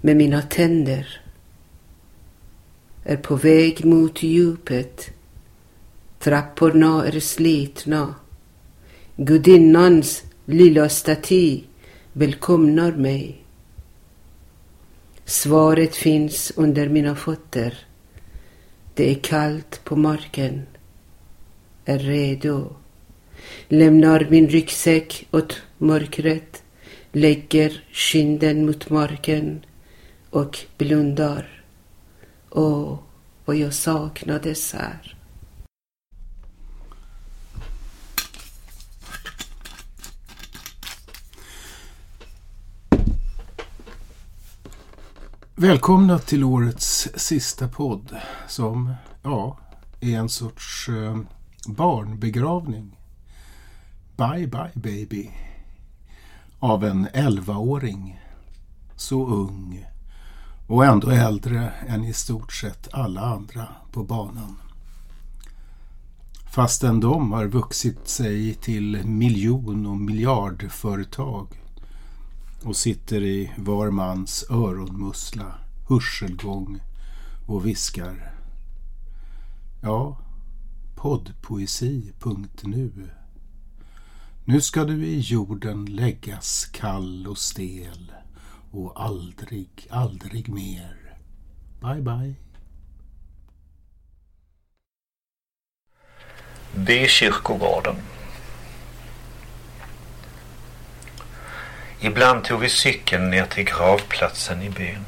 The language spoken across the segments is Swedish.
med mina tänder. Är på väg mot djupet. Trapporna är slitna. Gudinnans lilla staty välkomnar mig. Svaret finns under mina fötter. Det är kallt på marken. Är redo. Lämnar min ryggsäck åt mörkret. Lägger kinden mot marken och blundar. Åh, vad jag saknades här. Välkomna till årets sista podd som, ja, är en sorts eh, barnbegravning. Bye bye baby. Av en 11-åring. Så ung och ändå äldre än i stort sett alla andra på banan. Fastän de har vuxit sig till miljon och miljardföretag och sitter i var mans öronmussla, hörselgång och viskar. Ja, poddpoesi.nu Nu ska du i jorden läggas kall och stel och aldrig, aldrig mer. Bye, bye. Bykyrkogården Ibland tog vi cykeln ner till gravplatsen i byn.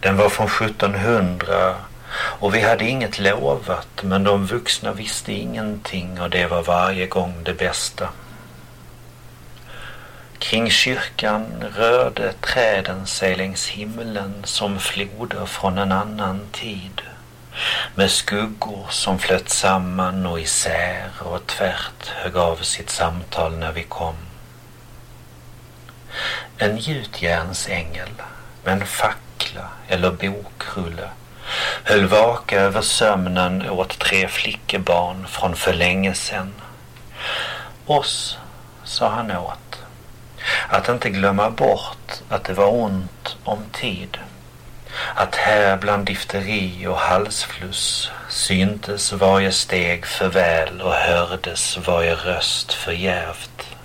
Den var från 1700 och vi hade inget lovat men de vuxna visste ingenting och det var varje gång det bästa. Kring kyrkan rörde träden sig längs himlen som floder från en annan tid med skuggor som flöt samman och isär och tvärt högg av sitt samtal när vi kom. En gjutjärnsängel med en fackla eller bokrulle höll vaka över sömnen åt tre flickebarn från för länge sedan. Oss sa han åt att inte glömma bort att det var ont om tid. Att här bland difteri och halsfluss syntes varje steg för väl och hördes varje röst för jävt.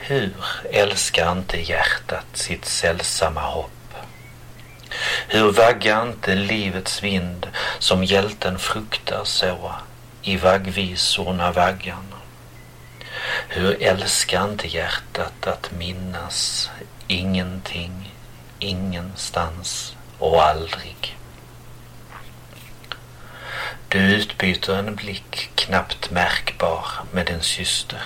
Hur älskar inte hjärtat sitt sällsamma hopp? Hur vaggar inte livets vind som hjälten fruktar så i vaggvisorna vaggan? Hur älskar inte hjärtat att minnas ingenting, ingenstans och aldrig? Du utbyter en blick knappt märkbar med din syster.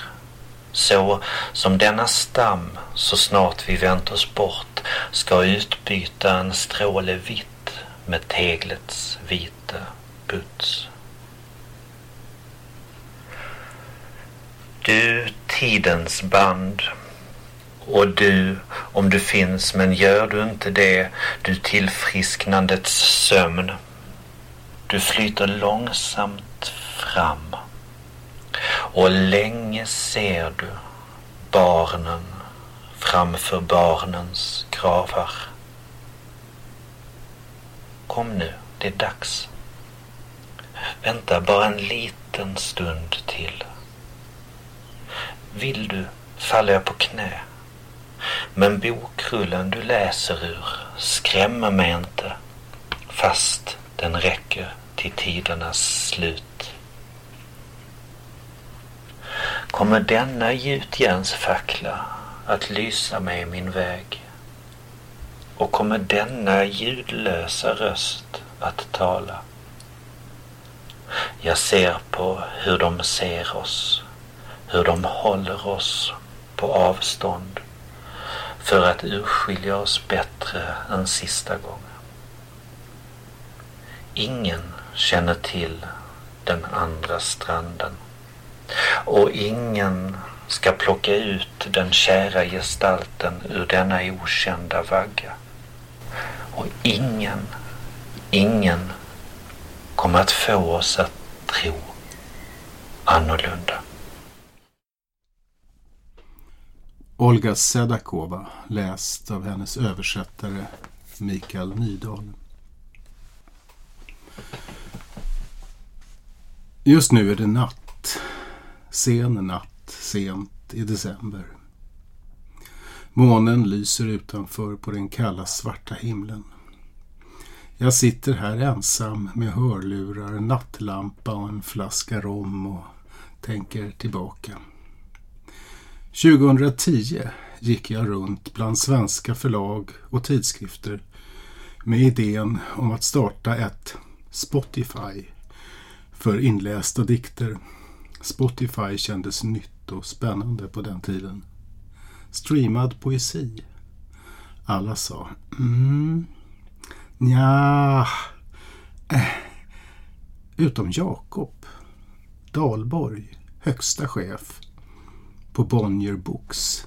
Så som denna stam, så snart vi vänt oss bort, ska utbyta en stråle vitt med teglets vita puts. Du tidens band och du om du finns men gör du inte det du tillfrisknandets sömn. Du flyter långsamt fram och länge ser du barnen framför barnens gravar. Kom nu, det är dags. Vänta bara en liten stund till. Vill du faller jag på knä. Men bokrullen du läser ur skrämmer mig inte fast den räcker till tidernas slut. Kommer denna gjutjärnsfackla att lysa mig min väg? Och kommer denna ljudlösa röst att tala? Jag ser på hur de ser oss hur de håller oss på avstånd för att urskilja oss bättre än sista gången. Ingen känner till den andra stranden och ingen ska plocka ut den kära gestalten ur denna okända vagga. Och ingen, ingen kommer att få oss att tro annorlunda. Olga Sedakova läst av hennes översättare Mikael Nydahl. Just nu är det natt. Sen natt, sent i december. Månen lyser utanför på den kalla svarta himlen. Jag sitter här ensam med hörlurar, nattlampa och en flaska rom och tänker tillbaka. 2010 gick jag runt bland svenska förlag och tidskrifter med idén om att starta ett Spotify för inlästa dikter. Spotify kändes nytt och spännande på den tiden. Streamad poesi. Alla sa mm, nja, äh. Utom Jakob Dahlborg, högsta chef på Bonnier Books.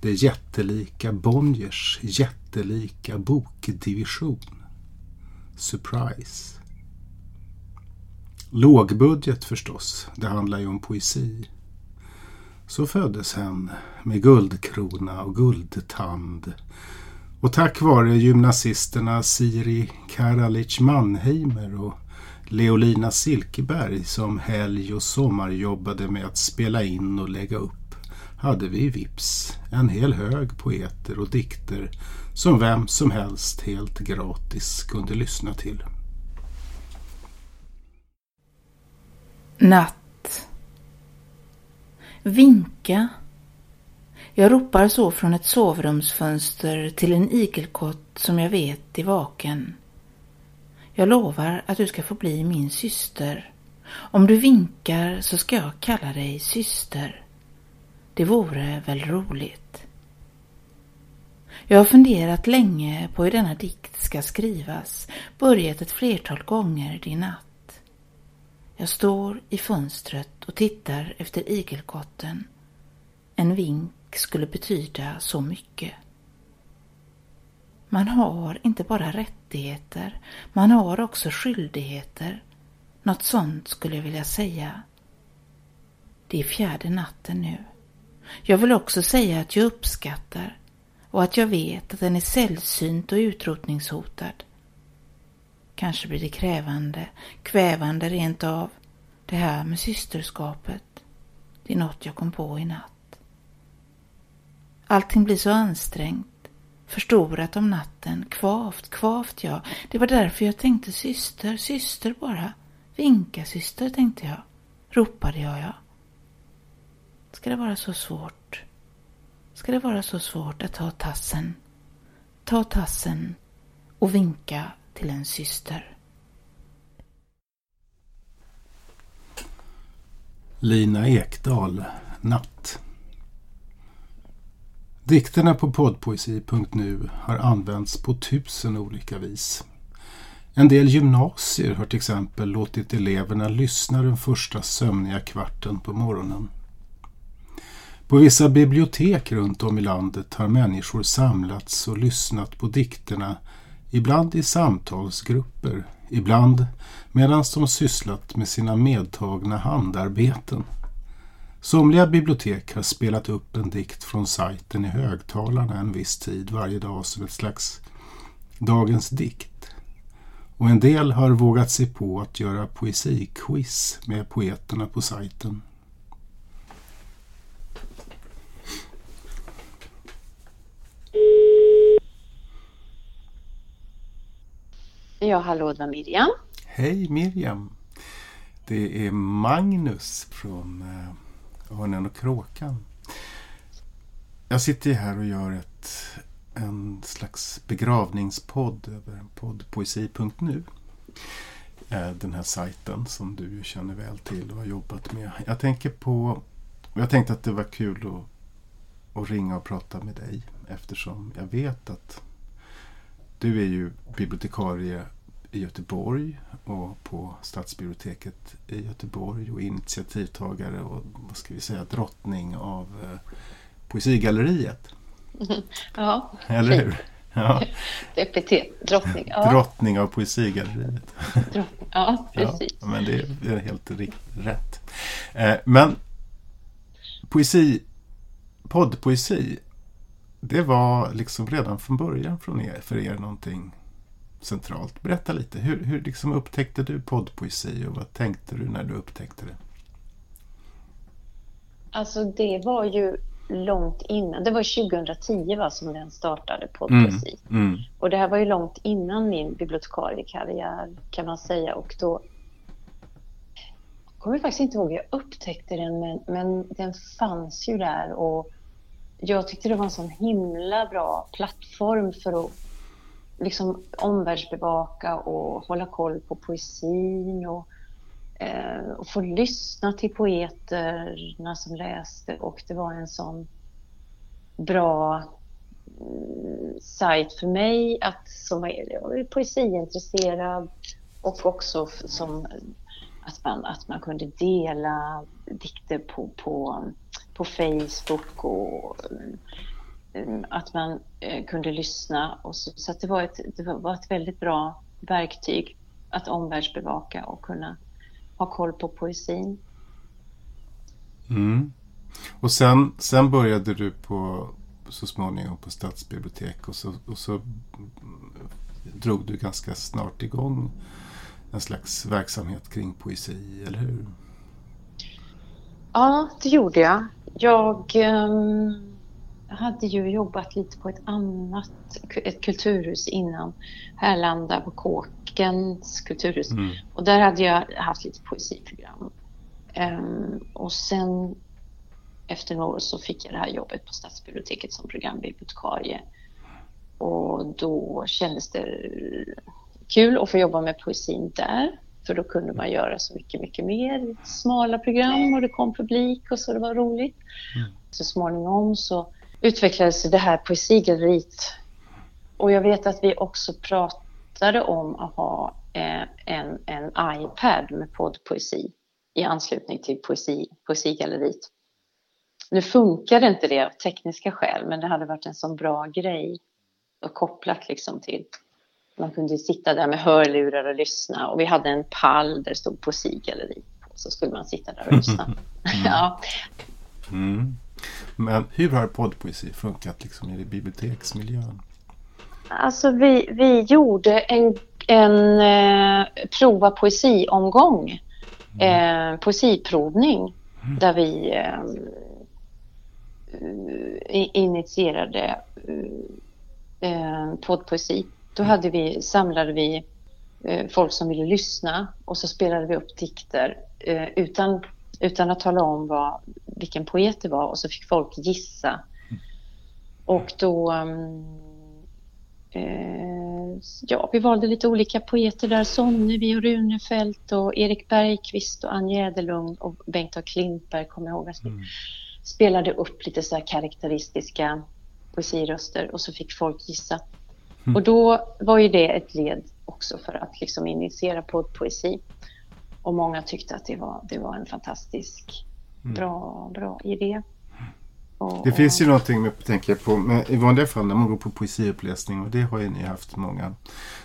Det jättelika Bonniers jättelika bokdivision. Surprise. Lågbudget förstås, det handlar ju om poesi. Så föddes hen med guldkrona och guldtand. Och tack vare gymnasisterna Siri Karalic Mannheimer och Leolina Silkeberg som helg och sommar jobbade med att spela in och lägga upp hade vi vips en hel hög poeter och dikter som vem som helst helt gratis kunde lyssna till. Natt. Vinka. Jag ropar så från ett sovrumsfönster till en igelkott som jag vet är vaken. Jag lovar att du ska få bli min syster. Om du vinkar så ska jag kalla dig syster. Det vore väl roligt. Jag har funderat länge på hur denna dikt ska skrivas, börjat ett flertal gånger i natt. Jag står i fönstret och tittar efter igelkotten. En vink skulle betyda så mycket. Man har inte bara rättigheter, man har också skyldigheter. Något sånt skulle jag vilja säga. Det är fjärde natten nu. Jag vill också säga att jag uppskattar och att jag vet att den är sällsynt och utrotningshotad. Kanske blir det krävande, kvävande rent av, det här med systerskapet. Det är något jag kom på i natt. Allting blir så ansträngt, förstorat om natten, kvavt, kvavt ja. Det var därför jag tänkte syster, syster bara. Vinka syster, tänkte jag. Ropade jag, ja. Ska det vara så svårt? Ska det vara så svårt att ta tassen? Ta tassen och vinka till en syster. Lina Ekdahl, Natt. Dikterna på poddpoesi.nu har använts på tusen olika vis. En del gymnasier har till exempel låtit eleverna lyssna den första sömniga kvarten på morgonen. På vissa bibliotek runt om i landet har människor samlats och lyssnat på dikterna, ibland i samtalsgrupper, ibland medan de sysslat med sina medtagna handarbeten. Somliga bibliotek har spelat upp en dikt från sajten i högtalarna en viss tid varje dag som ett slags Dagens dikt. Och en del har vågat sig på att göra poesiquiz med poeterna på sajten. Ja, hallå, det var Miriam. Hej Miriam! Det är Magnus från eh, Örnen och Kråkan. Jag sitter här och gör ett, en slags begravningspodd över poddpoesi.nu. Eh, den här sajten som du känner väl till och har jobbat med. Jag tänker på jag tänkte att det var kul att att ringa och prata med dig eftersom jag vet att du är ju bibliotekarie i Göteborg och på Stadsbiblioteket i Göteborg och initiativtagare och vad ska vi säga drottning av eh, Poesigalleriet. Ja, Eller hur? Ja, epitet, drottning. Ja, drottning av Poesigalleriet. drottning. ja precis. Ja, men det är, helt rätt. Eh, men poesi, poddpoesi, det var liksom redan från början från er, för er någonting centralt. Berätta lite, hur, hur liksom upptäckte du poddpoesi och vad tänkte du när du upptäckte det? Alltså det var ju långt innan. Det var 2010 va, som den startade poddpoesi. Mm, mm, Och det här var ju långt innan min bibliotekariekarriär kan man säga. Och då jag kommer faktiskt inte ihåg, jag upptäckte den men, men den fanns ju där. Och jag tyckte det var en sån himla bra plattform för att liksom omvärldsbevaka och hålla koll på poesin och, eh, och få lyssna till poeterna som läste. Och det var en sån bra mm, sajt för mig att som var poesiintresserad och också som att man, att man kunde dela dikter på, på, på Facebook och att man eh, kunde lyssna. Och så så det var ett, det var- ett väldigt bra verktyg att omvärldsbevaka och kunna ha koll på poesin. mm. Och sen, sen började du på så småningom på stadsbibliotek och så, och så drog du ganska snart igång en slags verksamhet kring poesi, eller hur? Ja, det gjorde jag. Jag ehm, hade ju jobbat lite på ett annat ett kulturhus innan. Härlanda på Kåkens kulturhus. Mm. Och där hade jag haft lite poesiprogram. Ehm, och sen efter några år så fick jag det här jobbet på Stadsbiblioteket som programbibliotekarie. Och då kändes det kul att få jobba med poesin där. För då kunde man göra så mycket, mycket mer. Smala program och det kom publik och så det var roligt. Så småningom så utvecklades det här poesigalleriet. Och jag vet att vi också pratade om att ha eh, en, en iPad med poddpoesi i anslutning till poesi, poesigalleriet. Nu funkar inte det av tekniska skäl, men det hade varit en sån bra grej och kopplat liksom till man kunde sitta där med hörlurar och lyssna och vi hade en pall där det stod poesigalleri så skulle man sitta där och lyssna. ja. Mm. Men hur har poddpoesi funkat liksom i biblioteksmiljön? Alltså vi, vi gjorde en, en eh, prova poesiomgång, eh, poesiprovning där vi eh, i- initierade eh, poddpoesi. Då hade vi, samlade vi eh, folk som ville lyssna och så spelade vi upp dikter eh, utan, utan att tala om vad, vilken poet det var och så fick folk gissa. Och då mm, Eh, ja, vi valde lite olika poeter där. Sonnevi och Runefelt och Erik Bergqvist och Ann Jäderlund och Bengt A. Klintberg kommer jag ihåg. vi Spelade upp lite så här karaktäristiska poesiröster och så fick folk gissa. Och då var ju det ett led också för att liksom initiera poddpoesi. Och många tyckte att det var, det var en fantastisk bra, bra idé. Och, Det finns ju någonting med, tänker jag på, men i vanliga fall när man går på poesiuppläsning och det har ju ni haft många.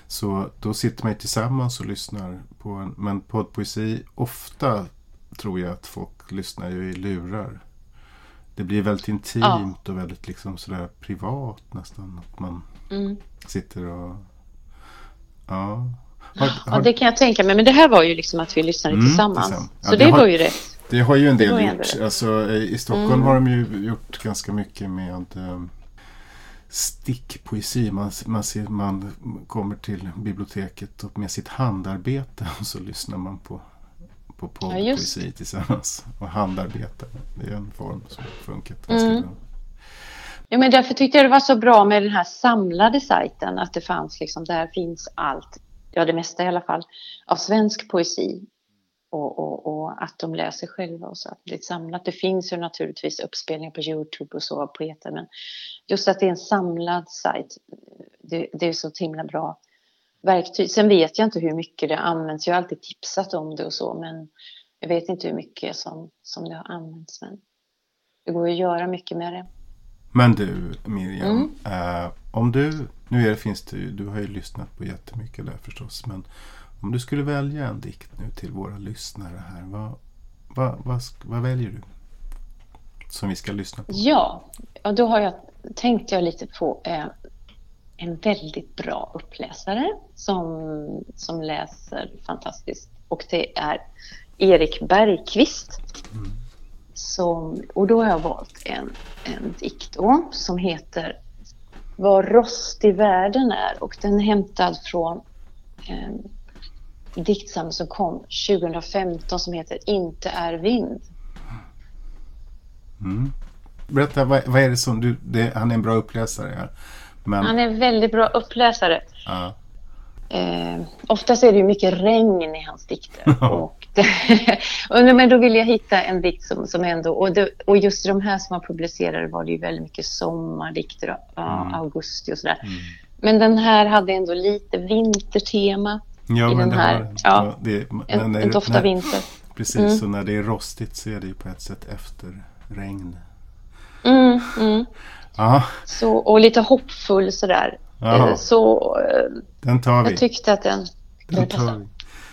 Så då sitter man ju tillsammans och lyssnar på en, men poddpoesi, ofta tror jag att folk lyssnar ju i lurar. Det blir väldigt intimt och väldigt liksom sådär privat nästan. Att man Mm. sitter och... Ja. Har, Ja, det kan jag tänka mig. Men det här var ju liksom att vi lyssnade Mm, tillsammans. Ja, Så det det, har- var ju rätt. Det har ju en del gjort. Alltså, I Stockholm Mm. har de ju gjort ganska mycket med eh, stickpoesi. Man, man, ser, man kommer till biblioteket och med sitt handarbete och så lyssnar man på, på Ja, poddpoesi tillsammans. Och handarbete, det är en form som funkat ganska Mm. bra. Ja, men därför tyckte jag det var så bra med den här samlade sajten. Att det fanns liksom, där finns allt, ja det mesta i alla fall, av svensk poesi. och, och, och, att de läser själva och så att det är samlat. Det finns ju naturligtvis uppspelningar på Youtube och så på etern men just att det är en samlad sajt, det, det är så himla bra verktyg. Sen vet jag inte hur mycket det används. Jag har alltid tipsat om det och så men jag vet inte hur mycket som, som det har använts. Men det går att göra mycket med det. Men du Miriam, mm. eh, om du, nu är det, finns det ju, du har ju lyssnat på jättemycket där förstås, men om du skulle välja en dikt nu till våra lyssnare här, vad, vad, vad, vad väljer du? Som vi ska lyssna på. Ja, och då har jag tänkt jag lite på eh, en väldigt bra uppläsare som, som läser fantastiskt. Och det är Erik Bergqvist. Mm. Som, och då har jag valt en, en dikt då, som heter Vad rostig världen är och den är hämtad från en diktsamling som kom 2015 som heter Inte är vind. Mm. Berätta, vad, vad, är det som du... Det, han är en bra uppläsare. Ja. Men... Han är en väldigt bra uppläsare. Ja. Eh, oftast är det ju mycket regn i hans dikter. och, men då vill jag hitta en dikt som, som ändå... Och, det, och just de här som han publicerade var det ju väldigt mycket sommardikter, mm. augusti och sådär. Mm. Men den här hade ändå lite vintertema. Ja, i men den här. Har, ja, det, en, en doft av vinter. Precis, mm. och när det är rostigt så är det ju på ett sätt efter regn. Mm, mm. Så, och lite hoppfull sådär. Aha. Så eh, den tar vi. jag tyckte att den, den tar vi.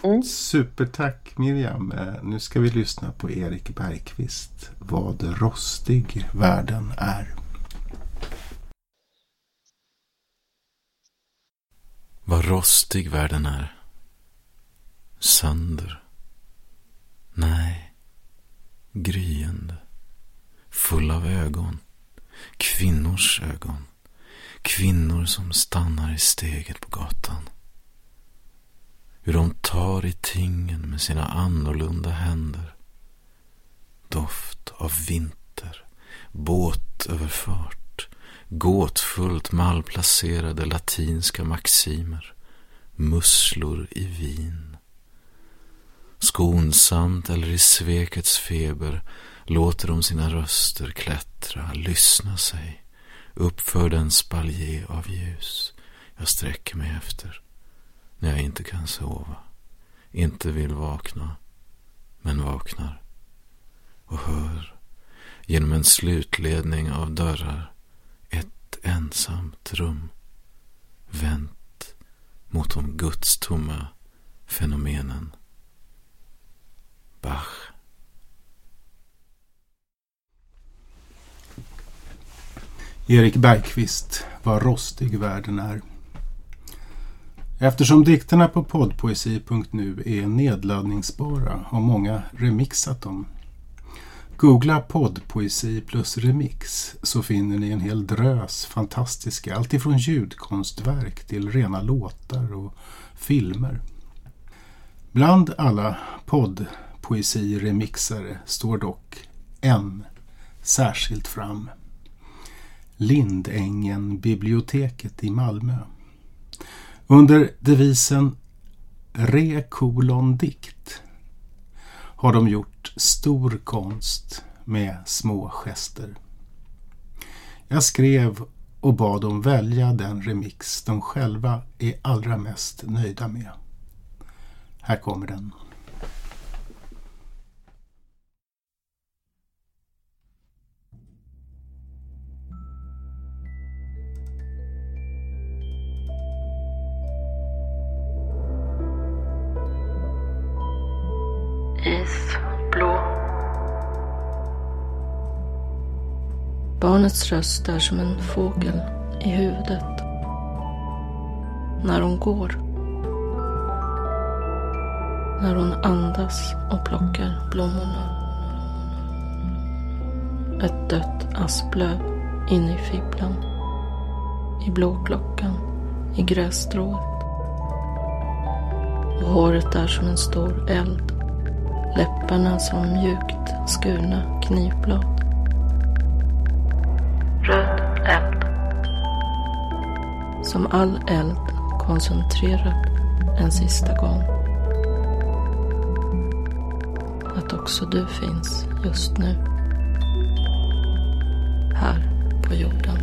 Mm. Supertack Miriam. Eh, nu ska vi lyssna på Erik Bergqvist. Vad rostig världen är. Vad rostig världen är. Sönder. Nej. Gryende. Full av ögon. Kvinnors ögon. Kvinnor som stannar i steget på gatan. Hur de tar i tingen med sina annorlunda händer. Doft av vinter, båtöverfart, gåtfullt malplacerade latinska maximer, musslor i vin. Skonsamt eller i svekets feber låter de sina röster klättra, lyssna sig uppför den spaljé av ljus jag sträcker mig efter när jag inte kan sova, inte vill vakna, men vaknar och hör genom en slutledning av dörrar ett ensamt rum vänt mot de gudstomma fenomenen. Bach Erik Bergqvist, Vad rostig världen är. Eftersom dikterna på poddpoesi.nu är nedladdningsbara har många remixat dem. Googla poddpoesi plus remix så finner ni en hel drös fantastiska, alltifrån ljudkonstverk till rena låtar och filmer. Bland alla poddpoesi-remixare står dock en särskilt fram. Lindängen biblioteket i Malmö. Under devisen Re kolon dikt har de gjort stor konst med små gester. Jag skrev och bad dem välja den remix de själva är allra mest nöjda med. Här kommer den. Barnets röst är som en fågel i huvudet. När hon går. När hon andas och plockar blommorna. Ett dött asplöv inne i fibblan. I blåklockan. I grässtrået. Och håret är som en stor eld läpparna som mjukt skurna knivblad. Eld. Som all eld koncentrerad en sista gång. att också du finns just nu. Här på jorden.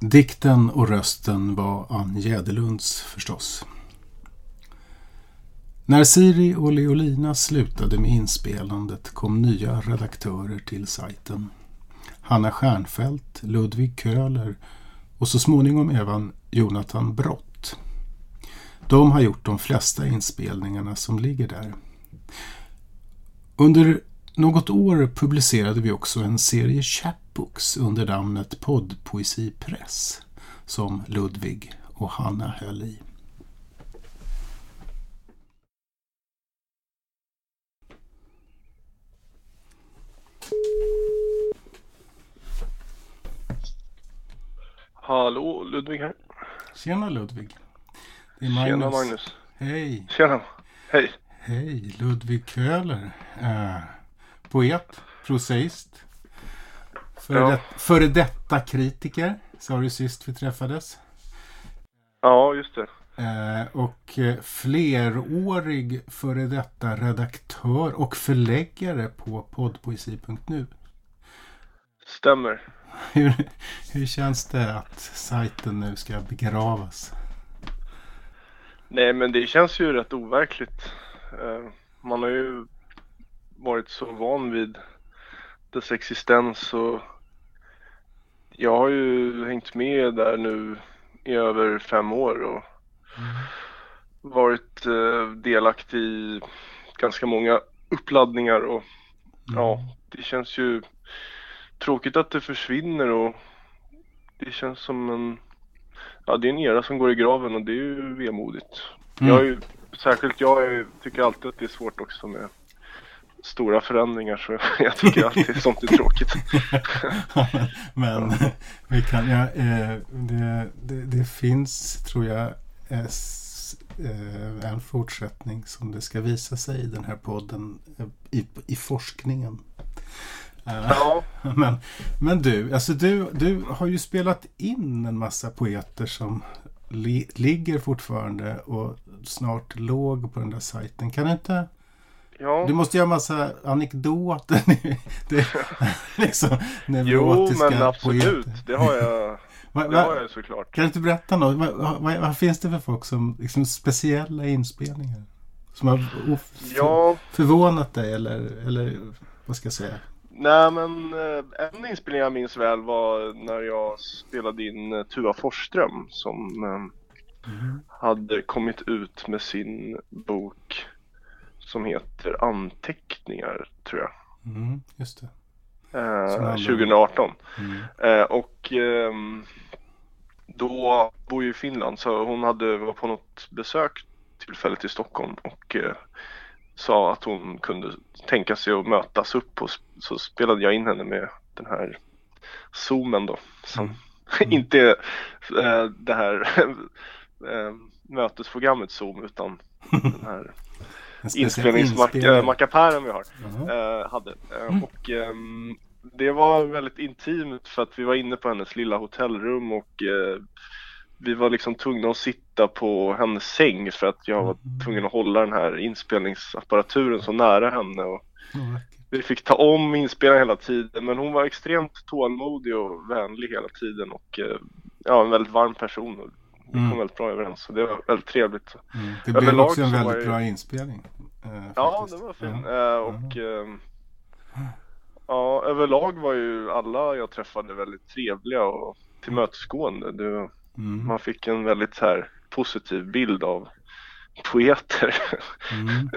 Dikten och rösten var Ann Jäderlunds förstås. När Siri och Leolina slutade med inspelandet kom nya redaktörer till sajten. Hanna Stjernfeldt, Ludvig Köhler och så småningom även Jonathan Brott. De har gjort de flesta inspelningarna som ligger där. Under något år publicerade vi också en serie chapbooks under namnet Poddpoesipress som Ludvig och Hanna höll i. Hallå, Ludvig här. Tjena Ludvig. Det är Magnus. Tjena Magnus. Hej. Tjena. Hej. Hej, Ludvig Köhler. Äh, poet, prosaist. Före, Ja. det, före detta kritiker, sa du sist vi träffades. Ja, just det. Eh, och eh, flerårig före detta redaktör och förläggare på poddpoesi.nu. Stämmer. Hur, hur känns det att sajten nu ska begravas? Nej, men det känns ju rätt overkligt. Eh, Man har ju varit så van vid dess existens och jag har ju hängt med där nu i över fem år och varit eh, delaktig i ganska många uppladdningar och ja, det känns ju tråkigt att det försvinner och det känns som en Ja, det är en era som går i graven och det är ju vemodigt. Mm. Jag är särskilt jag är, tycker alltid att det är svårt också med stora förändringar så jag tycker alltid sånt är tråkigt. Men vi kan, ja, eh, det, det, det finns, tror jag, eh, en fortsättning som det ska visa sig i den här podden eh, i, i forskningen. Ja, Men, men du, alltså du, du har ju spelat in en massa poeter som li, ligger fortfarande och snart låg på den där sajten. Kan du inte... ja. Du måste göra massa anekdoter. det, liksom, Jo, men absolut. poeter. Det har jag, Va, det har jag såklart. kan du inte berätta något? Vad va, va, vad finns det för folk som liksom speciella inspelningar? Som har Ja, förvånat dig eller, eller vad ska jag säga? Nej men eh, en inspelning jag minns väl var när jag spelade in eh, Tuva Forsström som eh, hade kommit ut med sin bok som heter Anteckningar tror jag. Mm, just det. Eh, Som handlar om- 2018. Mm. Eh, och ehm, då bor ju i Finland så hon hade var på något besök tillfället i Stockholm och eh, sa att hon kunde tänka sig att mötas upp och så spelade jag in henne med den här zoomen då som inte är eh, det här eh, mötesprogrammet zoom utan den här inspelningsmackapären inspelning. vi har eh, hade. Eh, Och ehm, det var väldigt intimt för att vi var inne på hennes lilla hotellrum och vi var liksom tvungna att sitta på hennes säng för att jag var tvungen att hålla den här inspelningsapparaturen så nära henne och vi fick ta om inspelningen hela tiden men hon var extremt tålmodig och vänlig hela tiden och eh, ja, en väldigt varm person och vi kom Mm. väldigt bra överens så det var väldigt trevligt. Mm. Det blev Överlag också en väldigt bra inspelning. eh, Ja, det var fin. Ja. Eh, och ehm, ja, överlag var ju alla jag träffade väldigt trevliga och tillmötesgående. Det, Mm. man fick en väldigt så här positiv bild av poeter Mm.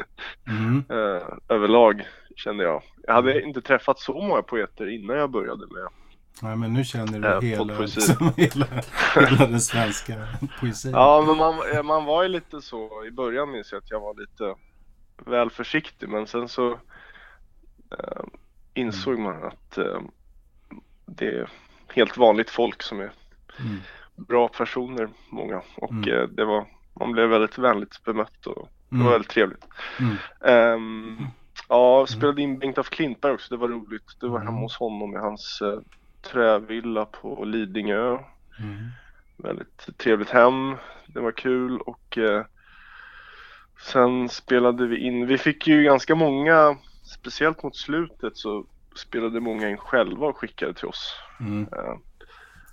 Mm. eh, överlag kände jag. Jag hade inte träffat så många poeter innan jag började med. Nej, men nu känner du Eh, hela, liksom, hela, hela den svenska poesin. Ja, men man, eh, man var ju lite så i början minns jag att jag var lite väl försiktig men sen så eh, insåg man att eh, det är helt vanligt folk som är Mm. Bra personer, många. Och Mm. eh, det var, man blev väldigt vänligt bemött och det Mm. var väldigt trevligt. Mm. Ehm, ja, spelade in Bengt af Klintberg också, det var roligt. Det var Mm. hemma hos honom i hans eh, trävilla på Lidingö. Mm. Väldigt trevligt hem. Det var kul och eh, sen spelade vi in. Vi fick ju ganska många, speciellt mot slutet så spelade många in själva och skickade till oss. Mm.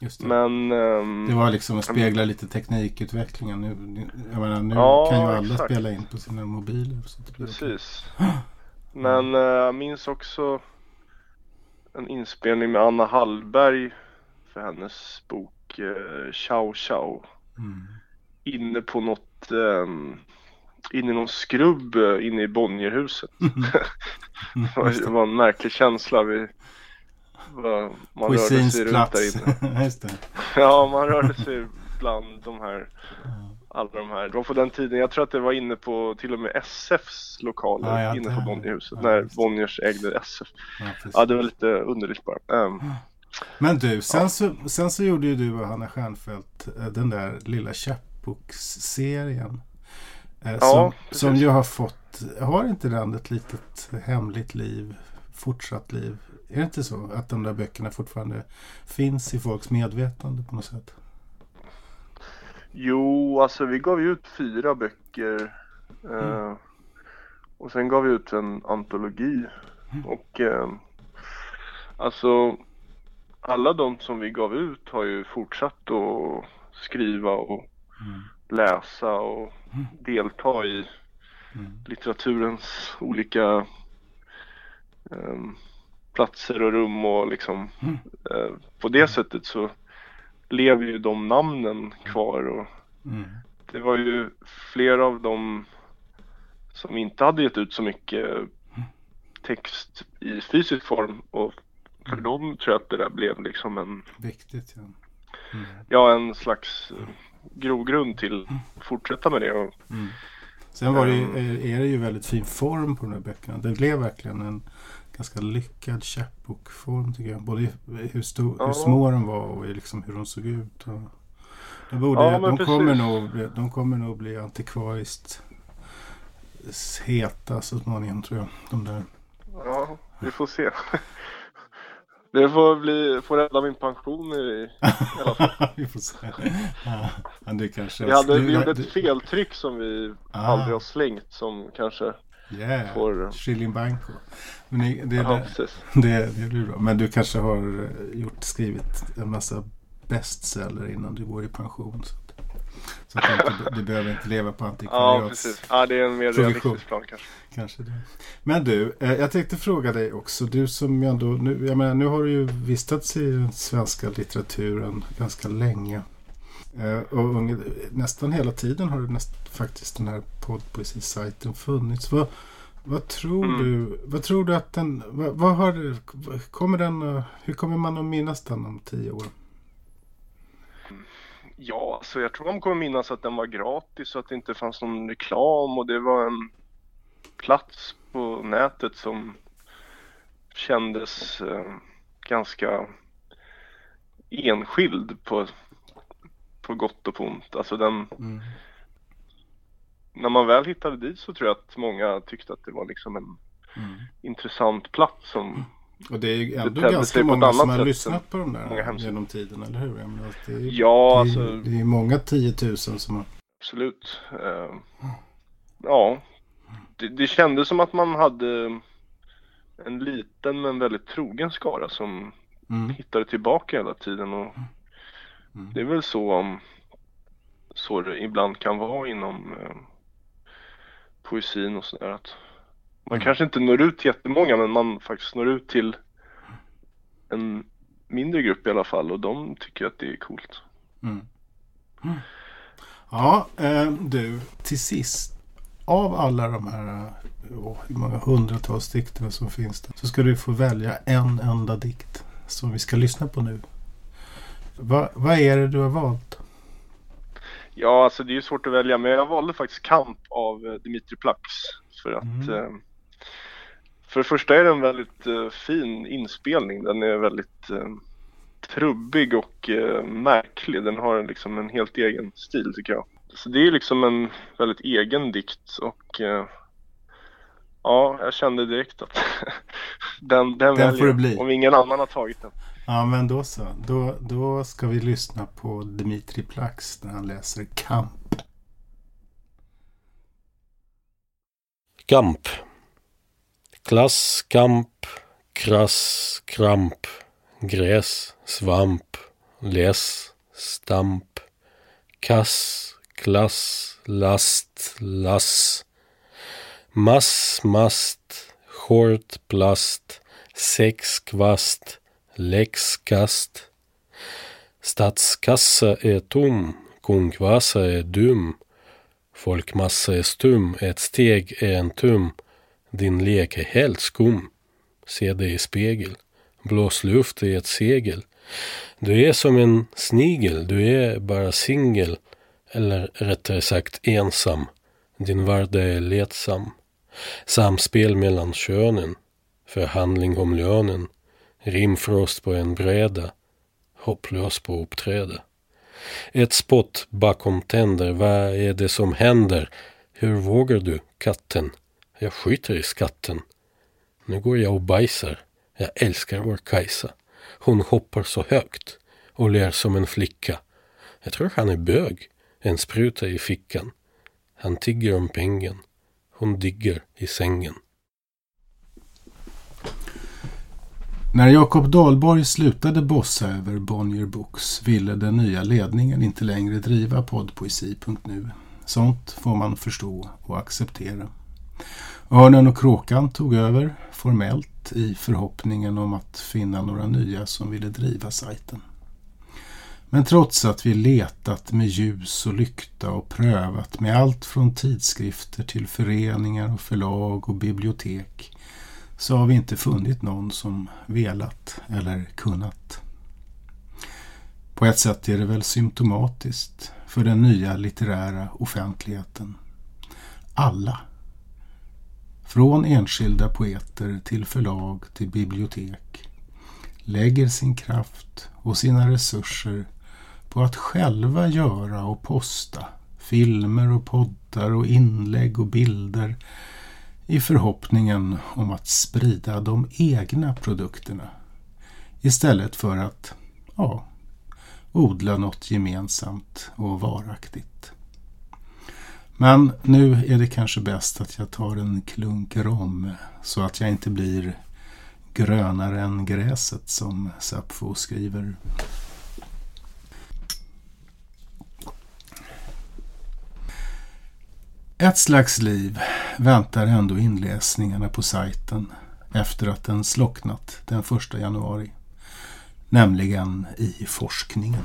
Just det. men ehm, det var liksom att spegla lite teknikutvecklingen. Nu, jag menar, nu Ja, kan ju alla exakt. spela in på sina mobiler. Så det blir okej. Precis. Men eh, jag minns också en inspelning med Anna Hallberg för hennes bok eh, Ciao Ciao. Mm. Inne på något, ehm, inne i någon skrubb eh, inne i Bonnierhuset. Det var- det en märklig känsla. Vi, man rörde sig runt där inne. Just det. Ja, man rörde sig bland de här, alla de här. Det var på den tiden, jag tror att det var inne på till och med SFs lokaler Ja, ja, inne på Bonnierhuset. ja, när just. Bonniers ägde SF. Ja. Ja, det var lite underligt bara. Ehm, Men du, sen, så, sen så gjorde ju du och Hanna Stjernfeldt eh, den där lilla chapbook-serien. Eh, som, som ju har fått, har inte den ett litet hemligt liv, fortsatt liv? Är det inte så att de där böckerna fortfarande finns i folks medvetande på något sätt? Jo, alltså vi gav ju ut fyra böcker. eh, Och sen gav vi ut en antologi. Och eh, alltså alla de som vi gav ut har ju fortsatt att skriva och läsa och delta i litteraturens olika eh, platser och rum och liksom eh, på det sättet så lever ju de namnen kvar och Mm. det var ju flera av dem som inte hade gett ut så mycket text i fysisk form och för dem tror jag att det där blev liksom en, Viktigt, ja. ja en slags grogrund till att fortsätta med det och Sen var det ju, Ehm. är det ju väldigt fin form på de här böckerna. Det blev verkligen en ganska lyckad chapbook-form tycker jag. Både hur, stor, hur Ja. små de var och liksom hur de såg ut. Och de, borde, Ja, de, kommer nog, bli- de kommer nog bli antikvariskt heta så småningom tror jag. De där. ja, vi får se. Det får bli, får rädda min pension i, i alla fall. vi får se. Ja, men du kanske... Vi, hade, vi gjorde ett feltryck som vi Ah. aldrig har slängt som kanske Yeah, får- Shilling Banco. Men det, det, Ja, det, det, det blir bra. Men du kanske har eh, gjort, skrivit en massa bestseller innan du går i pension. Så så att du, inte, du behöver inte leva på Ja, antikvariats. precis. Ja, det är en mer realistisk plan kanske. Kanske det. Men du, eh, jag tänkte fråga dig också. Du som ju ändå, nu, jag menar, nu har du ju vistats i den svenska litteraturen ganska länge. Eh, och nästan hela tiden har det näst, faktiskt den här poddpoesisajten funnits. Vad, vad, tror Mm. du, vad tror du att den, vad, vad har du, kommer den, hur kommer man att minnas den om tio år? Ja, alltså jag tror man kommer minnas att den var gratis och att det inte fanns någon reklam och det var en plats på nätet som kändes eh, ganska enskild på, på gott och ont. Alltså den, Mm. när man väl hittade dit så tror jag att många tyckte att det var liksom en intressant plats som Och det är ändå tedde ganska många som har lyssnat på de där genom tiden, eller hur? Jag menar, att det är, Ja, det är, alltså det är många tiotusen som har Absolut. Eh, ja, det, det kändes som att man hade en liten men väldigt trogen skara som Mm. hittade tillbaka hela tiden och det är väl så, um, så det ibland kan vara inom eh, poesin och sådär att man kanske inte når ut till jättemånga men man faktiskt når ut till en mindre grupp i alla fall och de tycker att det är coolt. Ja, eh, du, till sist. Av alla de här åh, hur många hundratals dikterna som finns där, så ska du få välja en enda dikt som vi ska lyssna på nu. Va, vad är det du har valt? Ja, alltså det är ju svårt att välja, men jag valde faktiskt Kamp av eh, Dimitri Plax. För att Mm. eh, för det första är det en väldigt eh, fin inspelning. Den är väldigt eh, trubbig och eh, märklig. Den har liksom en helt egen stil tycker jag. Så det är liksom en väldigt egen dikt och ja, jag kände direkt att den, den, Den väljer får det bli. Om ingen annan har tagit den. Ja, men då så. Då, då ska vi lyssna på Dmitri Plax när han läser Kamp. Kamp. Klass, kamp, krass, kramp, gräs, svamp, läs, stamp, kass, klass, last, lass, mass, mast, short, plast, sex, kvast, läxkast. Statskassa är tom, kungvasa är dum. Folkmassa är stum, ett steg är en tum. Din lek är helt skum. Se dig i spegel. Blås luft i ett segel. Du är som en snigel, du är bara singel. Eller rättare sagt ensam. Din vardag är letsam. Samspel mellan könen. Förhandling om lönen. Rimfrost på en bräda. Hopplös på uppträde. Ett spott bakom tänder. Vad är det som händer? Hur vågar du, katten? Jag skiter i skatten. Nu går jag och bajsar. Jag älskar vår Kajsa. Hon hoppar så högt och ler som en flicka. Jag tror han är bög. En spruta i fickan. Han tigger om pengen. Hon digger i sängen. När Jakob Dahlborg slutade bossa över Bonnier Books ville den nya ledningen inte längre driva poddpoesi.nu. Sånt får man förstå och acceptera. Örnen och Kråkan tog över formellt i förhoppningen om att finna några nya som ville driva sajten. Men trots att vi letat med ljus och lykta och prövat med allt från tidskrifter till föreningar och förlag och bibliotek så har vi inte funnit någon som velat eller kunnat. På ett sätt är det väl symptomatiskt för den nya litterära offentligheten. Alla, från enskilda poeter till förlag till bibliotek, lägger sin kraft och sina resurser på att själva göra och posta filmer och poddar och inlägg och bilder i förhoppningen om att sprida de egna produkterna istället för att ja, odla något gemensamt och varaktigt. Men nu är det kanske bäst att jag tar en klunk rom så att jag inte blir grönare än gräset som Sappho skriver. Ett slags liv väntar ändå inläsningarna på sajten efter att den slocknat den 1 januari. Nämligen i forskningen.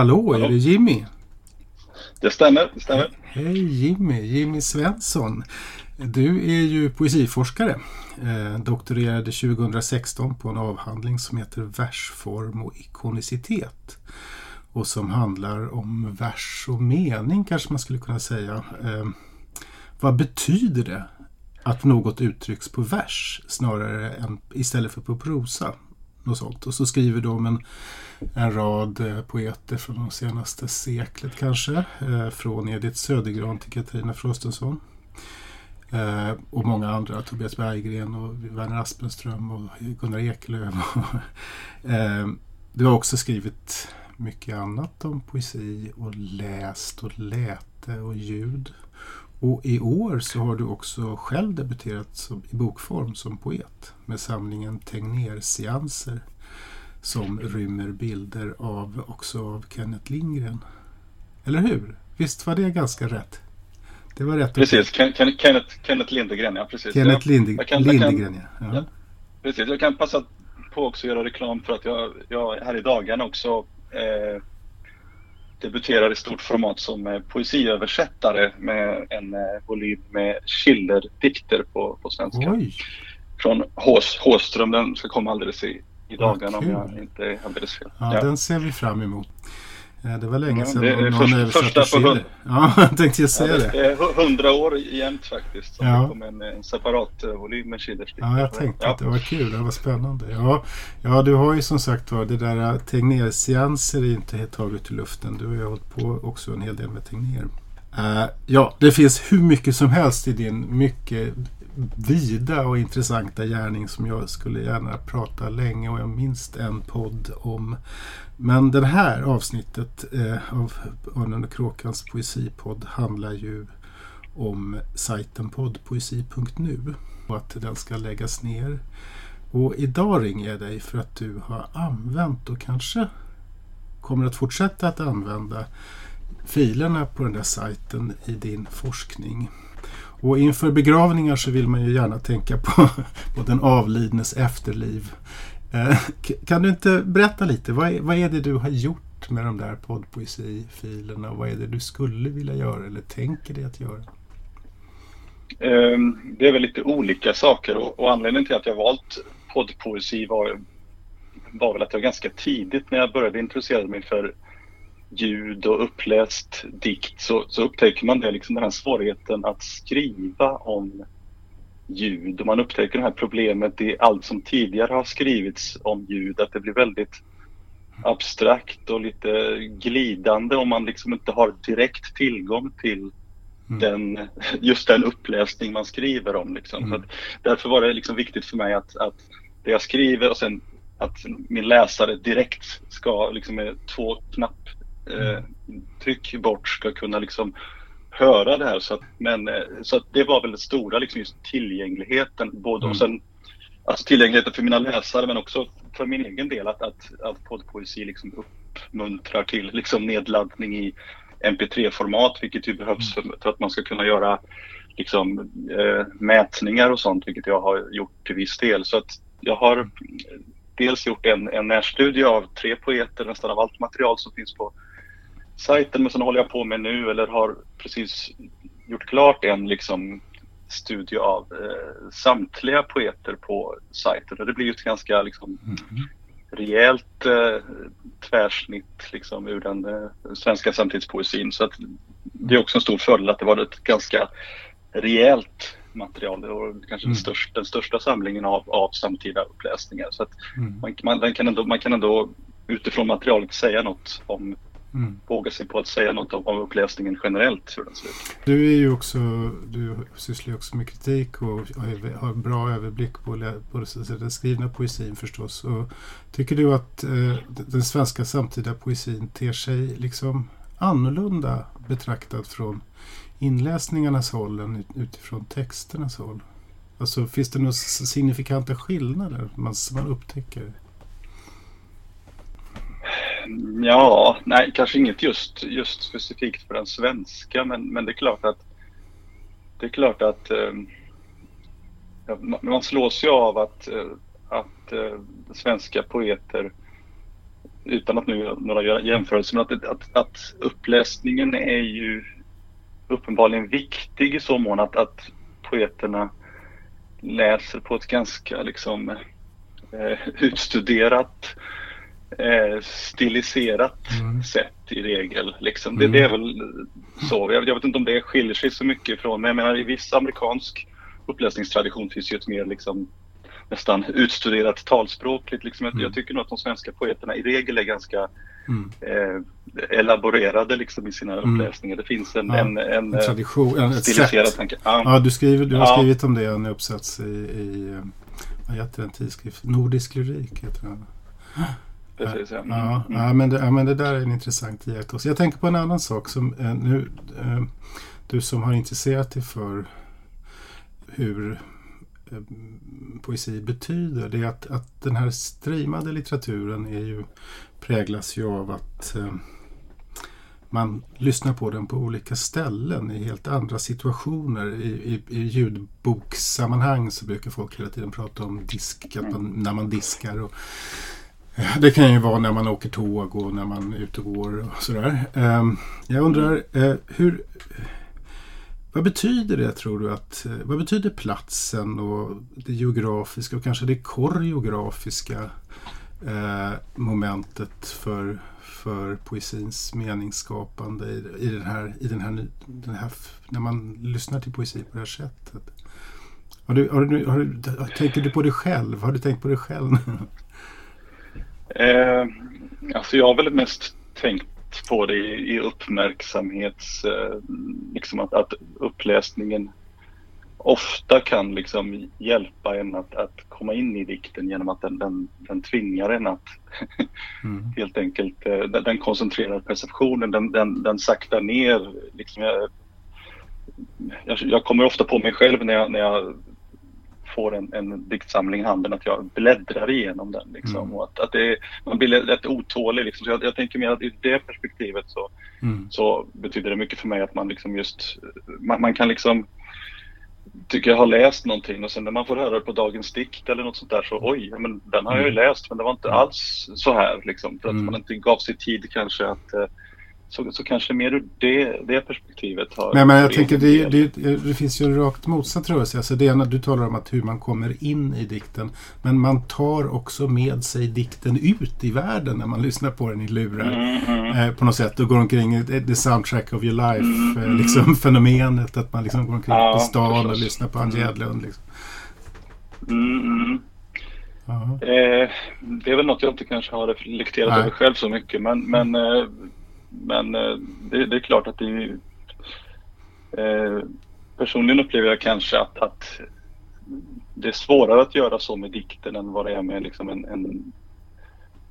Hallå, Hallå, är det Jimmy? Det stämmer, det stämmer. Hej Jimmy, Jimmy Svensson. Du är ju poesiforskare. Eh, doktorerade 2016 på en avhandling som heter Versform och ikonicitet. Och som handlar om vers och mening kanske man skulle kunna säga. Eh, vad betyder det att något uttrycks på vers snarare än istället för på prosa? Något sånt. Och så skriver de en, en rad eh, poeter från de senaste seklet kanske. Eh, från Edith Södergran till Katarina Frostenson. Eh, och många andra, Tobias Berggren och Werner Aspenström och Gunnar Ekelöf. eh, du har också skrivit mycket annat om poesi och läst och läte och ljud. Och i år så har du också själv debuterat som, i bokform som poet med samlingen Tegnér-seanser som rymmer bilder av också av Kenneth Lindgren. Eller hur? Visst var det ganska rätt? Det var rätt. Precis, Ken, Ken, Kenneth, Kenneth Lindegren, ja precis. Kenneth Linde, jag kan, Lindegren, ja. ja. Precis, jag kan passa på också att göra reklam för att jag, jag här i dagarna också eh, debuterar i stort format som eh, poesiöversättare med en eh, volym med Schiller-dikter på, på svenska. Oj. Från Hås, Håström, den ska komma alldeles i, i dagarna om jag inte är alldeles fel. Ja, ja, den ser vi fram emot. Eh, Det var länge Ja, sedan det någon översatte första hund- Ja, jag tänkte ju Ja, säga det det. är hu- hundra år jämt faktiskt. Som Ja. det kom en, en separat eh, volym med Schillers Ja, jag tänkte Ja. att det var kul. Det var spännande. Ja, ja du har ju som sagt var det där Tegnér-seanser är inte helt taget i luften. Du har ju hållit på också en hel del med Tegnér. Eh, ja, det finns hur mycket som helst i din mycket vida och intressanta gärning som jag skulle gärna prata länge och jag minst en podd om. Men det här avsnittet eh, av Örnen och Kråkans poesipodd handlar ju om sajten poddpoesi.nu och att den ska läggas ner. Och idag ringer jag dig för att du har använt och kanske kommer att fortsätta att använda filerna på den där sajten i din forskning. Och inför begravningar så vill man ju gärna tänka på, på den avlidnes efterliv. Eh, kan du inte berätta lite, vad är, vad är det du har gjort med de där poddpoesifilerna? Vad är det du skulle vilja göra eller tänker dig att göra? Ehm, det är väl lite olika saker och, och anledningen till att jag valt poddpoesi var, var väl att jag ganska tidigt när jag började intressera mig för ljud och uppläst dikt så, så upptäcker man det, liksom den här svårigheten att skriva om ljud och man upptäcker det här problemet i allt som tidigare har skrivits om ljud att det blir väldigt abstrakt och lite glidande om man liksom inte har direkt tillgång till den, just den uppläsning man skriver om. Liksom. Så att, därför var det liksom viktigt för mig att, att det jag skriver och sen att min läsare direkt ska liksom med två knapp eh, tryck bort ska kunna liksom höra det här. Så att, men, eh, så att det var väl det stora, liksom just tillgängligheten. Både och sen, alltså tillgängligheten för mina läsare men också för min egen del att, att, att poddpoesi liksom uppmuntrar till liksom nedladdning i MP3-format vilket ju behövs för, för att man ska kunna göra liksom, eh, mätningar och sånt vilket jag har gjort till viss del. Så att jag har dels gjort en, en närstudie av tre poeter, nästan av allt material som finns på sajten men sen håller jag på med nu eller har precis gjort klart en liksom studie av eh, samtliga poeter på sajten. Och det blir ju ett ganska liksom rejält eh, tvärsnitt liksom ur den eh, svenska samtidspoesin. Så att det är också en stor fördel att det var ett ganska rejält material. Och kanske den, största, den största samlingen av, av samtida uppläsningar. Så att man, man, man, kan ändå, man kan ändå utifrån materialet säga något om Mm. våga sig på att säga något om, uppläsningen generellt hur den ser ut. Du är ju också, du sysslar ju också med kritik och har- bra överblick på, på den skrivna poesin förstås. Och tycker du att eh, den svenska samtida poesin ter sig liksom annorlunda betraktad från inläsningarnas håll än ut- utifrån texternas håll? Alltså finns det några signifikanta skillnader man, som man upptäcker? Ehm, ja, nej, kanske inget just, just specifikt för den svenska, men, men det är klart att det är klart att eh, man- man slås ju av att, eh, att eh, svenska poeter, utan att nu göra några jämförelser, men att, att, att uppläsningen är ju uppenbarligen viktig i så mån att, att poeterna läser på ett ganska liksom eh, utstuderat eh, stiliserat sätt i regel. Liksom. Det, Mm. det är väl så. Jag, jag vet inte om det skiljer sig så mycket ifrån, men jag menar i viss amerikansk uppläsningstradition finns ju ett mer liksom nästan utstuderat talspråkligt. Liksom. Jag, jag tycker nog att de svenska poeterna i regel är ganska Mm. eh, elaborerade liksom, i sina Mm. uppläsningar. Det finns en, Ja, en, en, en eh, tradition, en- ett stiliserad sätt. tanke. Ja, du, skriver, du har Ja. skrivit om det i en uppsats i, i eh, vad heter den tidskrift? Nordisk lyrik heter den. Precis, ja. Mm. Ja, Mm. ja, men det, ja, men det där är en intressant iakttagelse. Jag tänker på en annan sak som eh, nu, eh, du som har intresserat dig för hur eh, poesi betyder. Det är att, att den här streamade litteraturen är ju, präglas ju av att eh, man lyssnar på den på olika ställen i helt andra situationer. I, i, i ljudbokssammanhang så brukar folk hela tiden prata om disk, att man, när man diskar. Och, det kan ju vara när man åker tåg och när man är ute och går och sådär. Ehm, jag undrar, eh, hur, vad betyder det tror du att, eh, vad betyder platsen och det geografiska och kanske det koreografiska eh, momentet för, för poesins meningsskapande i, i, den här, i den här, den här, när man lyssnar till poesi på det här sättet? Har du, har du, har du, tänker du på dig själv? Har du tänkt på dig själv? Eh, alltså jag har väl mest tänkt på det i, i uppmärksamhets... Eh, liksom att, att uppläsningen ofta kan liksom hjälpa en att, att komma in i dikten genom att den, den, den tvingar en att mm. helt enkelt, eh, den, den koncentrerar perceptionen, den, den, den saktar ner. Liksom jag, jag, jag, kommer ofta på mig själv när jag, när jag får en, en diktsamling i handen att jag bläddrar igenom den. Liksom, mm. och att, att det, man blir lätt otålig. Liksom. Så jag, jag, tänker mer att i det perspektivet så, mm. så betyder det mycket för mig att man liksom just, man, man kan liksom tycker jag har läst någonting och sen när man får höra det på dagens dikt eller något sånt där så oj, men den har jag ju mm. läst men det var inte mm. alls så här liksom. För att mm. man inte gav sig tid kanske att eh, så, så kanske mer ur det, det perspektivet har... Men, men jag tänker det, det, det, finns ju en rakt motsatt rörelse. Alltså det ena, du talar om att hur man kommer in i dikten. Men man tar också med sig dikten ut i världen när man lyssnar på den i lurar. Mm, mm. Eh, på något sätt och går omkring the soundtrack of your life. Mm, eh, mm. liksom fenomenet att man liksom går omkring ja, på stan förstås. och lyssnar på Ann mm. Gädlund. Liksom. Mm, eh, det är väl något jag inte kanske har reflekterat Nej. över själv så mycket. Men, men eh, men eh, det, det, är klart att det eh, Personligen upplever jag kanske att, att det är svårare att göra så med dikten än vad det är med liksom en, en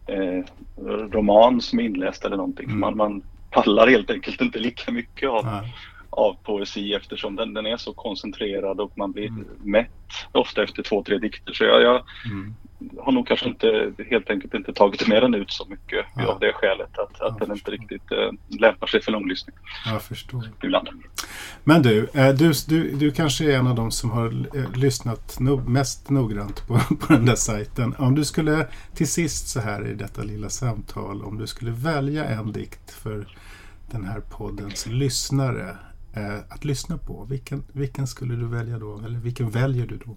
eh, roman som är inläst eller någonting. Mm. Man, man pallar helt enkelt inte lika mycket av, av poesi eftersom den, den är så koncentrerad och man blir mm. mätt ofta efter två, tre dikter. Så jag, jag, mm har nog kanske inte helt enkelt inte tagit med den ut så mycket ja. av det skälet att, att den inte riktigt äh, lämpar sig för långlyssning. Jag förstår. Ibland. Men du, äh, du, du, du kanske är en av de som har äh, lyssnat no mest noggrant på, på den där sajten. Om du skulle till sist så här i detta lilla samtal, om du skulle välja en dikt för den här poddens lyssnare att lyssna på, vilken, vilken skulle du välja då? Eller vilken väljer du då?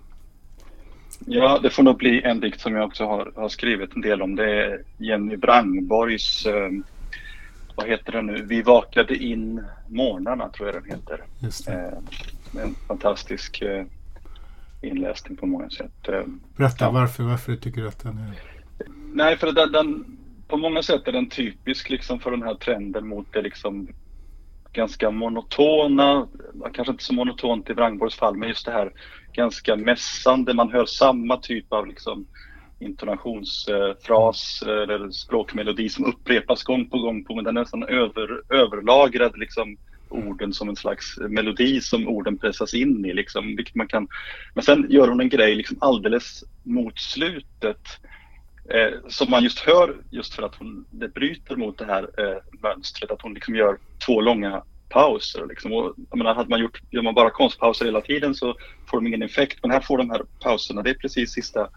Ja, det får nog bli en dikt som jag också har, har skrivit en del om. Det är Jenny Brangborgs, eh, vad heter den nu, Vi vakade in morgnarna tror jag den heter. Just eh, en fantastisk eh, inläsning på många sätt. Eh, Berätta ja. varför, varför tycker du att den är... Nej, för den, den, på många sätt är den typisk liksom för den här trenden mot det liksom ganska monotona, kanske inte så monotont i Wrangborgs fall, men just det här ganska mässande. Man hör samma typ av liksom intonationsfras eh, eh, eller språkmelodi som upprepas gång på gång på, men den är nästan över, överlagrad liksom orden som en slags melodi som orden pressas in i. Liksom, vilket man kan... Men sen gör hon en grej liksom alldeles mot slutet eh, som man just hör just för att hon det bryter mot det här eh, mönstret. Att hon liksom gör två långa pauser. Liksom. Och, jag menar, hade man gjort, gör man bara konstpauser hela tiden så får de ingen effekt. Men här får de här pauserna, det är precis sista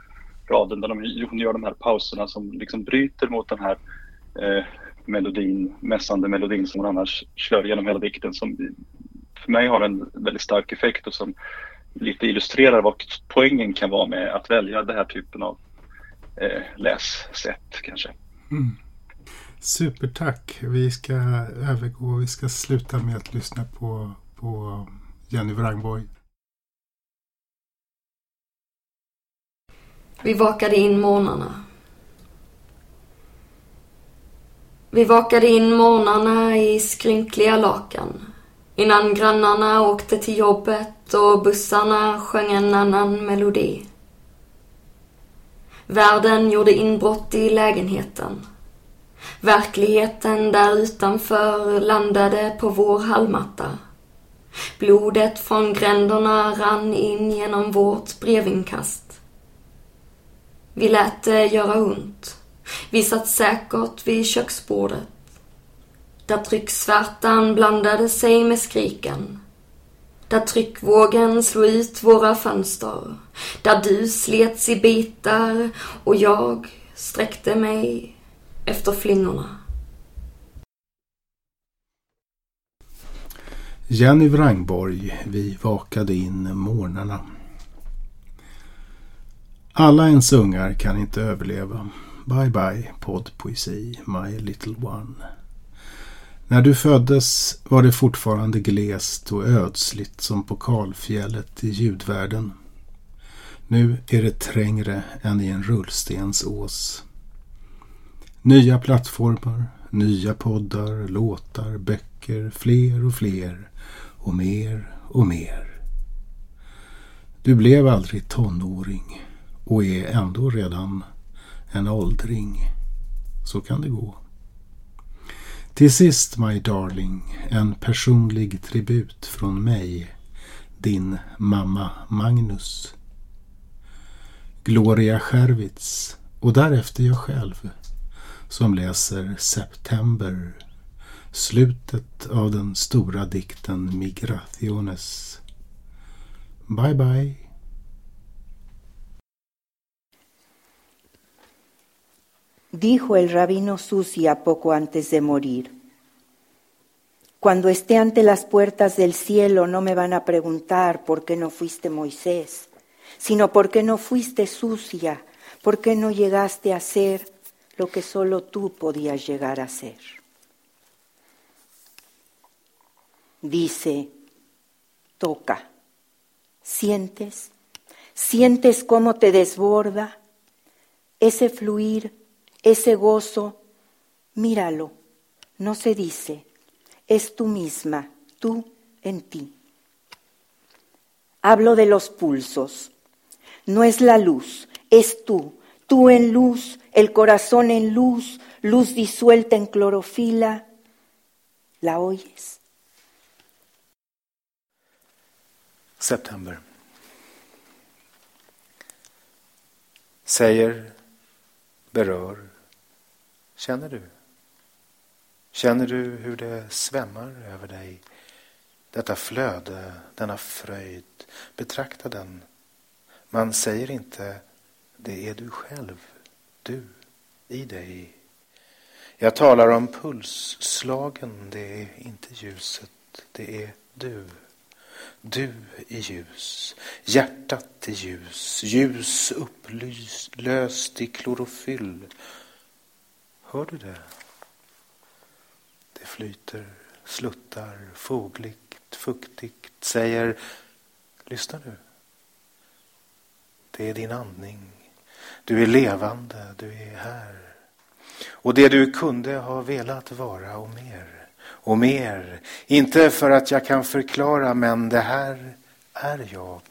raden där de, hon gör de här pauserna som liksom bryter mot den här eh, melodin, mässande melodin som hon annars kör genom hela dikten. Som för mig har en väldigt stark effekt och som lite illustrerar vad poängen kan vara med att välja den här typen av eh, lässätt kanske. Mm. Supertack. Vi ska övergå, vi ska sluta med att lyssna på, på Jenny Wrangborg. Vi vakade in morgnarna. Vi vakade in morgnarna i skrynkliga lakan. Innan grannarna åkte till jobbet och bussarna sjöng en annan melodi. Världen gjorde inbrott i lägenheten. Verkligheten där utanför landade på vår hallmatta. Blodet från gränderna rann in genom vårt brevinkast. Vi lät det göra ont. Vi satt säkert vid köksbordet. Där trycksvärtan blandade sig med skriken. Där tryckvågen slog ut våra fönster. Där du slets i bitar och jag sträckte mig efter flingorna. Jenny Wrangborg, Vi vakade in morgnarna. Alla ens ungar kan inte överleva. Bye bye poddpoesi, My Little One. När du föddes var det fortfarande glest och ödsligt som på kalfjället i ljudvärlden. Nu är det trängre än i en rullstensås. Nya plattformar, nya poddar, låtar, böcker, fler och fler och mer och mer. Du blev aldrig tonåring och är ändå redan en åldring. Så kan det gå. Till sist, my darling, en personlig tribut från mig, din mamma Magnus. Gloria Scherwitz och därefter jag själv som läser September, slutet av den stora dikten Migrationes. Bye bye. Dijo el rabino Susia poco antes de morir. Cuando esté ante las puertas del cielo no me van a preguntar por qué no fuiste Moisés, sino por qué no fuiste sucia, por qué no llegaste a ser lo que solo tú podías llegar a ser. Dice, toca, sientes, sientes cómo te desborda ese fluir ese gozo, míralo, no se dice, es tú misma, tú en ti. Hablo de los pulsos, no es la luz, es tú, tú en luz, el corazón en luz, luz disuelta en clorofila. ¿La oyes? September. Säger, berör, Känner du? Känner du hur det svämmar över dig? Detta flöde, denna fröjd. Betrakta den. Man säger inte det är du själv, du, i dig. Jag talar om pulsslagen, det är inte ljuset, det är du. Du i ljus, hjärtat i ljus, ljus upplöst i klorofyll Hör du det? Det flyter, sluttar, fogligt, fuktigt, säger Lyssna nu. Det är din andning. Du är levande, du är här. Och det du kunde ha velat vara och mer. Och mer. Inte för att jag kan förklara, men det här är jag.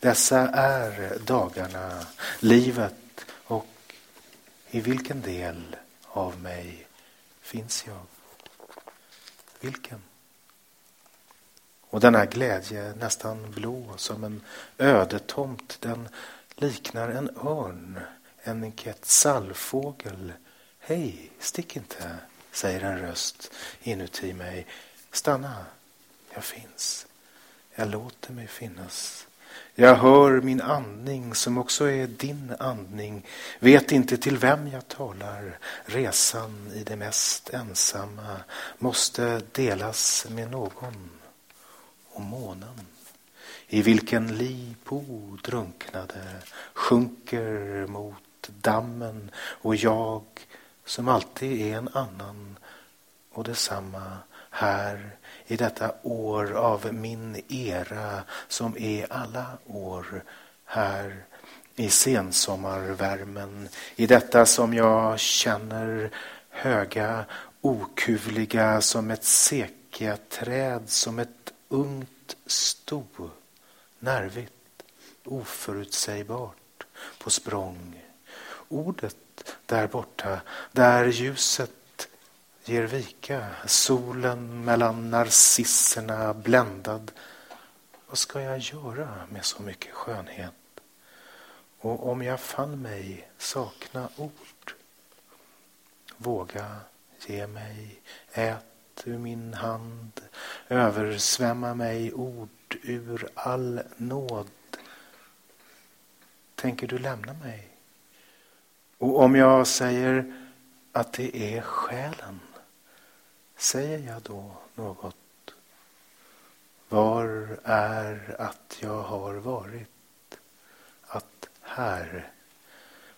Dessa är dagarna, livet och i vilken del av mig finns jag? Vilken? Och denna glädje, nästan blå som en ödetomt, den liknar en örn, en quetzalfågel. Hej, stick inte, säger en röst inuti mig. Stanna, jag finns. Jag låter mig finnas. Jag hör min andning som också är din andning. Vet inte till vem jag talar. Resan i det mest ensamma måste delas med någon. Och månen i vilken Lipo drunknade sjunker mot dammen och jag som alltid är en annan och detsamma här i detta år av min era som är alla år här i sensommarvärmen, i detta som jag känner höga, okuvliga som ett sekiaträd, som ett ungt sto, nervigt, oförutsägbart, på språng. Ordet där borta, där ljuset ger vika, solen mellan narcisserna bländad. Vad ska jag göra med så mycket skönhet? Och om jag fann mig sakna ord, våga ge mig, ät ur min hand, översvämma mig ord ur all nåd. Tänker du lämna mig? Och om jag säger att det är själen Säger jag då något? Var är att jag har varit? Att här?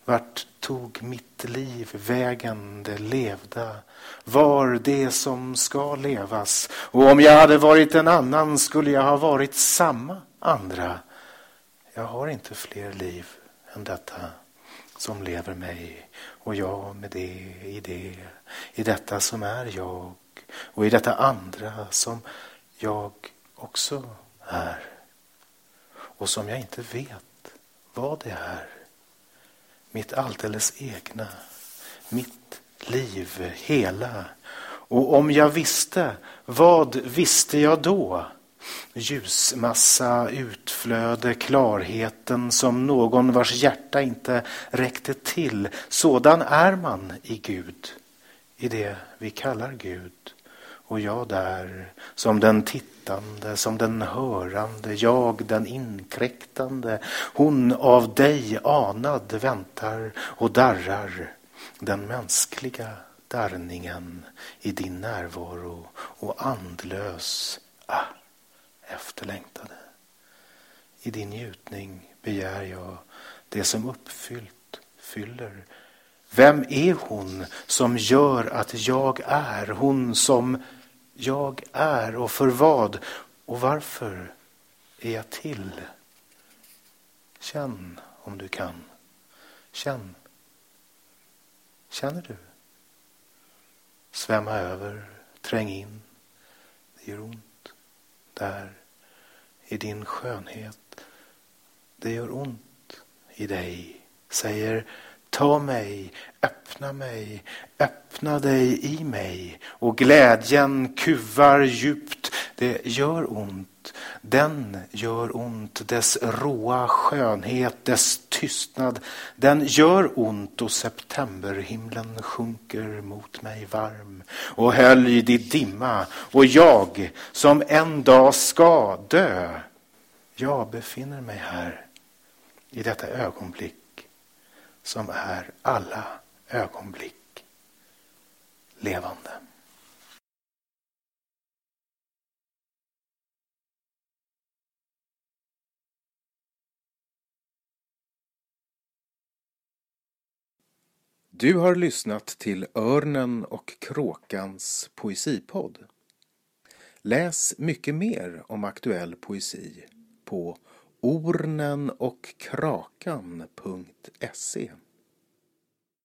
Vart tog mitt liv vägen det levda? Var det som ska levas? Och om jag hade varit en annan skulle jag ha varit samma andra. Jag har inte fler liv än detta som lever mig och jag med det i det, i detta som är jag och i detta andra som jag också är och som jag inte vet vad det är. Mitt alldeles egna, mitt liv hela. Och om jag visste, vad visste jag då? Ljusmassa, utflöde, klarheten som någon vars hjärta inte räckte till. Sådan är man i Gud, i det vi kallar Gud. Och jag där, som den tittande, som den hörande, jag den inkräktande. Hon av dig anad väntar och darrar, den mänskliga darrningen i din närvaro och andlös, ah, efterlängtade. I din njutning begär jag det som uppfyllt fyller. Vem är hon som gör att jag är hon som jag är och för vad och varför är jag till? Känn om du kan. Känn. Känner du? Svämma över, träng in. Det gör ont där i din skönhet. Det gör ont i dig. Säger ta mig, öppna mig, öppna dig i mig. Och glädjen kuvar djupt. Det gör ont. Den gör ont. Dess råa skönhet, dess tystnad. Den gör ont och septemberhimlen sjunker mot mig varm och höljd i dimma. Och jag som en dag ska dö. Jag befinner mig här i detta ögonblick som är alla ögonblick levande. Du har lyssnat till Örnen och kråkans poesipodd. Läs mycket mer om aktuell poesi på ornenochkrakan.se